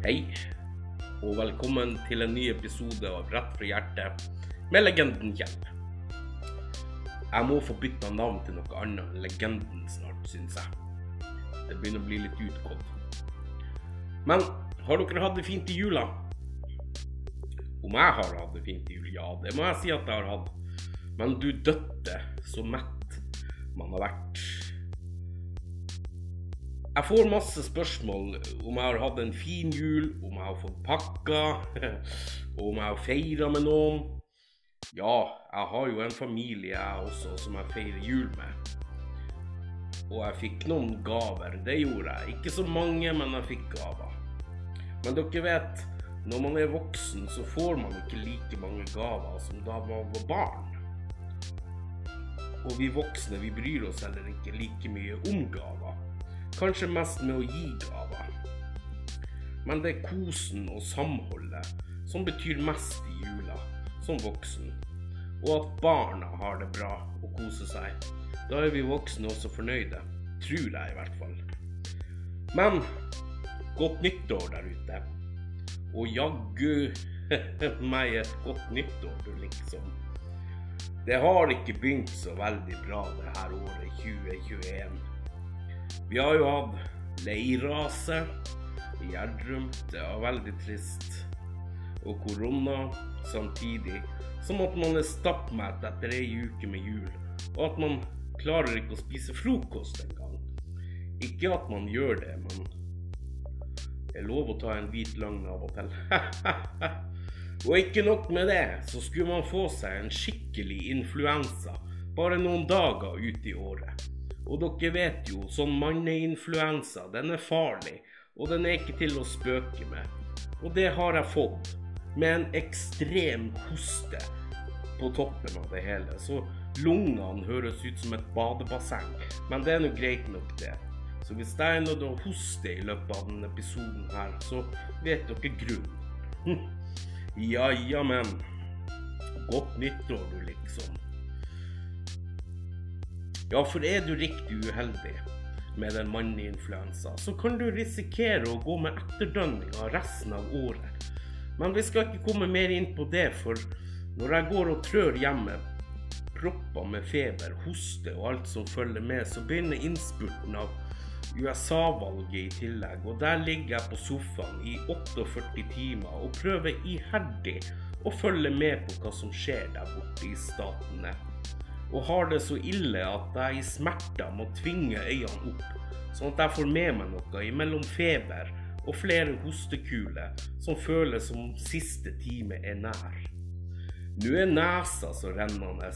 Hei, og velkommen til en ny episode av Rett fra hjertet med legenden Kjell. Jeg må få bytta navn til noe annet enn Legenden snart, syns jeg. Det begynner å bli litt utgått. Men har dere hatt det fint i jula? Om jeg har hatt det fint i jula? Ja, det må jeg si at jeg har hatt. Men du døtte så mett man har vært. Jeg får masse spørsmål om jeg har hatt en fin jul, om jeg har fått pakka, og om jeg har feira med noen. Ja, jeg har jo en familie jeg også som jeg feirer jul med. Og jeg fikk noen gaver, det gjorde jeg. Ikke så mange, men jeg fikk gaver. Men dere vet, når man er voksen, så får man ikke like mange gaver som da man var barn. Og vi voksne vi bryr oss heller ikke like mye om gaver. Kanskje mest med å gi gaver. Men det er kosen og samholdet som betyr mest i jula, som voksen. Og at barna har det bra og koser seg. Da er vi voksne også fornøyde. Tror jeg i hvert fall. Men godt nyttår der ute. Og jaggu meg et godt nyttår, du liksom. Det har ikke begynt så veldig bra det her året 2021. Vi har jo hatt leirrase i Gjerdrum. Det var veldig trist. Og korona samtidig. Som at man er stappmett etter ei uke med jul. Og at man klarer ikke å spise frokost engang. Ikke at man gjør det, men det er lov å ta en hvit løgn av og til. og ikke nok med det, så skulle man få seg en skikkelig influensa bare noen dager ut i året. Og dere vet jo, sånn manneinfluensa, den er farlig, og den er ikke til å spøke med. Og det har jeg fått, med en ekstrem hoste på toppen av det hele. Så lungene høres ut som et badebasseng, men det er nå greit nok, det. Så hvis jeg er nødt til å hoste i løpet av denne episoden her, så vet dere grunnen. ja, ja, men. Godt nyttår, du, liksom. Ja, for er du riktig uheldig med den manneinfluensa, så kan du risikere å gå med etterdønninger resten av året. Men vi skal ikke komme mer inn på det, for når jeg går og trør hjemme, propper med feber, hoste og alt som følger med, så begynner innspurten av USA-valget i tillegg, og der ligger jeg på sofaen i 48 timer og prøver iherdig å følge med på hva som skjer der borte i statene. Og har det så ille at jeg i smerter må tvinge øynene opp, sånn at jeg får med meg noe imellom feber og flere hostekuler som føles som siste time er nær. Nå er nesa så rennende,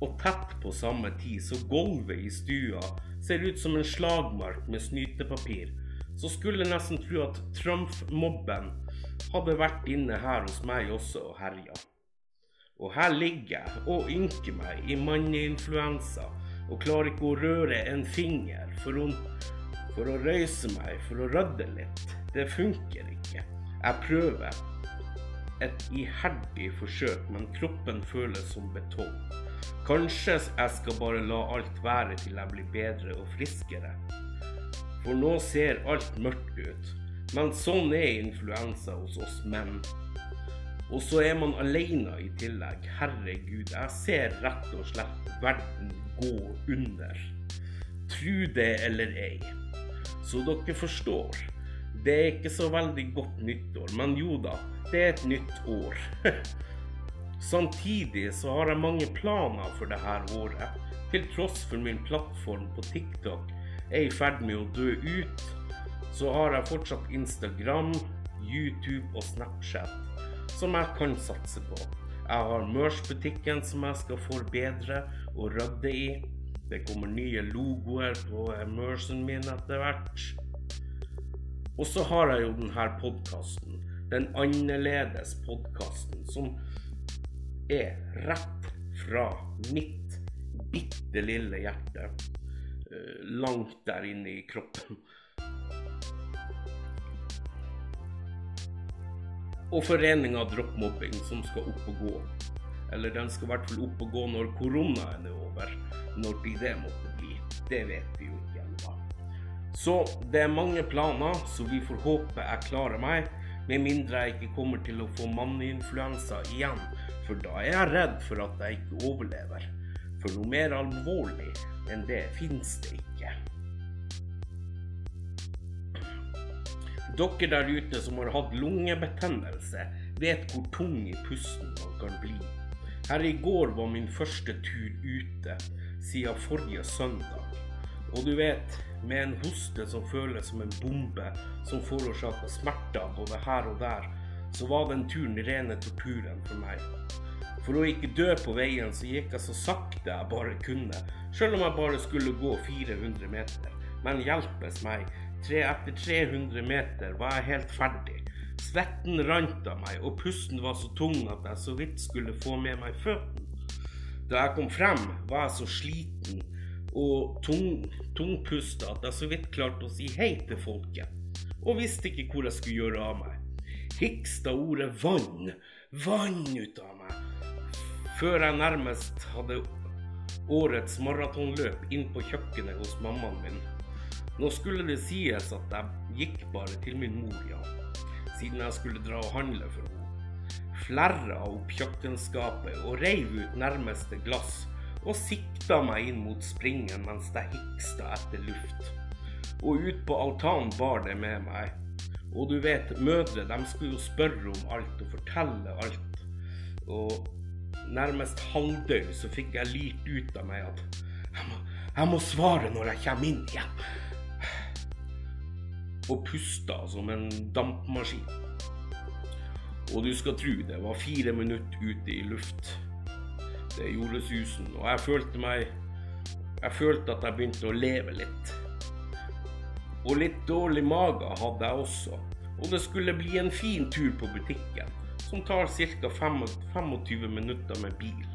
og tett på samme tid så gulvet i stua ser ut som en slagmark med snytepapir, så skulle jeg nesten tro at Trump-mobben hadde vært inne her hos meg også og herja. Og her ligger jeg og ynker meg i manneinfluensa og klarer ikke å røre en finger for å, for å røyse meg, for å rydde litt. Det funker ikke. Jeg prøver et iherdig forsøk, men kroppen føles som betong. Kanskje jeg skal bare la alt være til jeg blir bedre og friskere. For nå ser alt mørkt ut. Men sånn er influensa hos oss menn. Og så er man alene i tillegg. Herregud, jeg ser rett og slett verden gå under. Tru det eller ei. Så dere forstår. Det er ikke så veldig godt nyttår, men jo da, det er et nytt år. Samtidig så har jeg mange planer for dette året. Til tross for min plattform på TikTok er i ferd med å dø ut, så har jeg fortsatt Instagram, YouTube og Snapchat som jeg kan satse på. Jeg har Mørs-butikken som jeg skal forbedre og rydde i. Det kommer nye logoer på Mørsen min etter hvert. Og så har jeg jo denne podkasten. Den annerledes podkasten som er rett fra mitt bitte lille hjerte. Langt der inne i kroppen. Og foreninga Dropp mobbing, som skal opp og gå. Eller den skal i hvert fall opp og gå når koronaen er over. Når de det måtte bli. Det vet vi jo ikke ennå. Så det er mange planer, så vi får håpe jeg klarer meg. Med mindre jeg ikke kommer til å få manneinfluensa igjen, for da er jeg redd for at jeg ikke overlever. For noe mer alvorlig enn det fins det ikke. Dere der ute som har hatt lungebetennelse, vet hvor tung i pusten man kan bli. Her i går var min første tur ute siden forrige søndag. Og du vet, med en hoste som føles som en bombe som forårsaker smerter både her og der, så var den turen rene torturen for meg. For å ikke dø på veien, så gikk jeg så sakte jeg bare kunne, selv om jeg bare skulle gå 400 meter. Men hjelpes meg, tre etter 300 meter var jeg helt ferdig. Svetten rant av meg, og pusten var så tung at jeg så vidt skulle få med meg føttene. Da jeg kom frem, var jeg så sliten og tung, tungpusta at jeg så vidt klarte å si hei til folket, og visste ikke hvor jeg skulle gjøre av meg. Hiksta ordet vann, vann ut av meg, før jeg nærmest hadde årets maratonløp inn på kjøkkenet hos mammaen min. Nå skulle det sies at jeg gikk bare til min mor, ja, siden jeg skulle dra og handle for henne. Flerra opp kjøkkenskapet og reiv ut nærmeste glass og sikta meg inn mot springen mens jeg hiksta etter luft. Og ut på altanen bar det med meg. Og du vet, mødre de skulle jo spørre om alt og fortelle alt. Og nærmest halvdøy så fikk jeg lyrt ut av meg at jeg må, jeg må svare når jeg kommer inn igjen. Og pusta som en dampmaskin. Og du skal tro det var fire minutter ute i luft. Det gjorde susen, og jeg følte meg Jeg følte at jeg begynte å leve litt. Og litt dårlig mage hadde jeg også. Og det skulle bli en fin tur på butikken, som tar ca. 25 minutter med bil.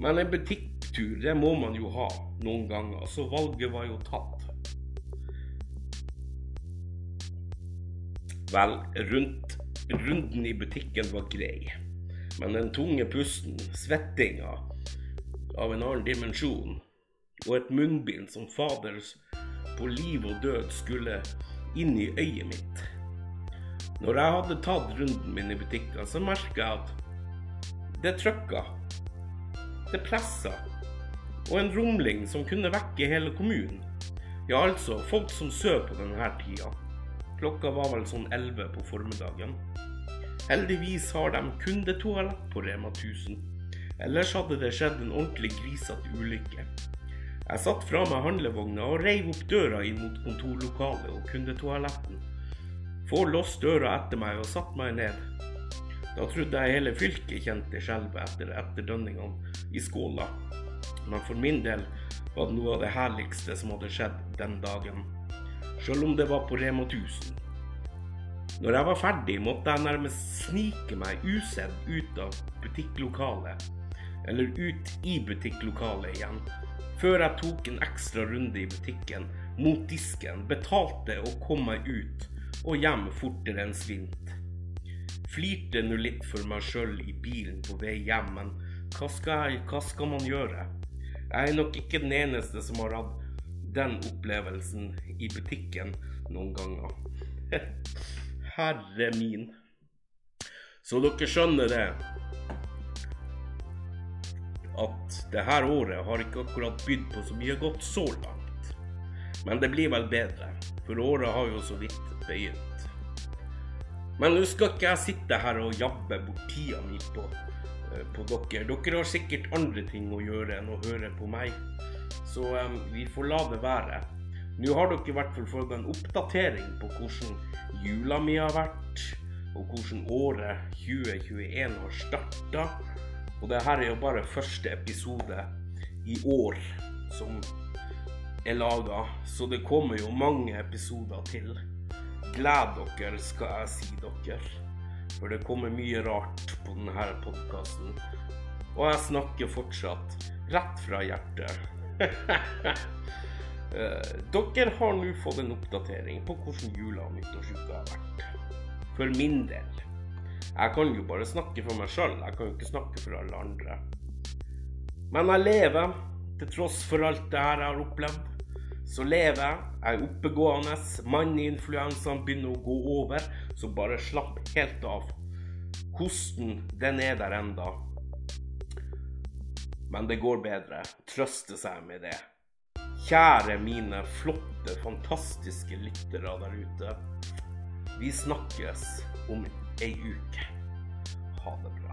Men en butikktur, det må man jo ha noen ganger, så valget var jo tatt. Vel, rundt, runden i butikken var grei. Men den tunge pusten, svettinga av en annen dimensjon, og et munnbind som faders på liv og død skulle inn i øyet mitt. Når jeg hadde tatt runden min i butikken, så merka jeg at det trykka. Det pressa. Og en rumling som kunne vekke hele kommunen. Ja, altså, folk som sover på denne tida. Klokka var vel sånn 11 på formiddagen. Heldigvis har de kundetoalett på Rema 1000. Ellers hadde det skjedd en ordentlig grisete ulykke. Jeg satt fra meg handlevogna og reiv opp døra inn mot kontorlokalet og kundetoaletten. Få låst døra etter meg og satte meg ned. Da trodde jeg hele fylket kjente skjelvet etter etterdønningene i skåla. Men for min del var det noe av det herligste som hadde skjedd den dagen selv om det var på Rema 1000. Når jeg var ferdig, måtte jeg nærmest snike meg usedd ut av butikklokalet, eller ut i butikklokalet igjen, før jeg tok en ekstra runde i butikken, mot disken, betalte og kom meg ut og hjem fortere enn svint. Flirte nå litt for meg sjøl i bilen på vei hjem, men hva skal, jeg, hva skal man gjøre? Jeg er nok ikke den eneste som har hatt den opplevelsen i butikken noen ganger. Herre min. Så dere skjønner det at det her året har ikke akkurat bydd på så mye godt så langt. Men det blir vel bedre, for året har jo så vidt begynt. Men nå skal ikke jeg sitte her og jabbe bort tida mi på, eh, på dere. Dere har sikkert andre ting å gjøre enn å høre på meg. Så um, vi får la det være. Nå har dere i hvert fall fått en oppdatering på hvordan jula mi har vært, og hvordan året 2021 har starta. Og det her er jo bare første episode i år som er laga, så det kommer jo mange episoder til. Gled dere, skal jeg si dere. For det kommer mye rart på denne podkasten. Og jeg snakker fortsatt rett fra hjertet. Dere har nå fått en oppdatering på hvordan jula og nyttårsuka har vært. For min del. Jeg kan jo bare snakke for meg sjøl, jeg kan jo ikke snakke for alle andre. Men jeg lever, til tross for alt det her jeg har opplevd. så lever jeg. Jeg er oppegående. Manneinfluensaen begynner å gå over, så bare slapp helt av. Kosten, den er der enda. Men det går bedre. Trøste seg med det. Kjære mine flotte, fantastiske lyttere der ute. Vi snakkes om ei uke. Ha det bra.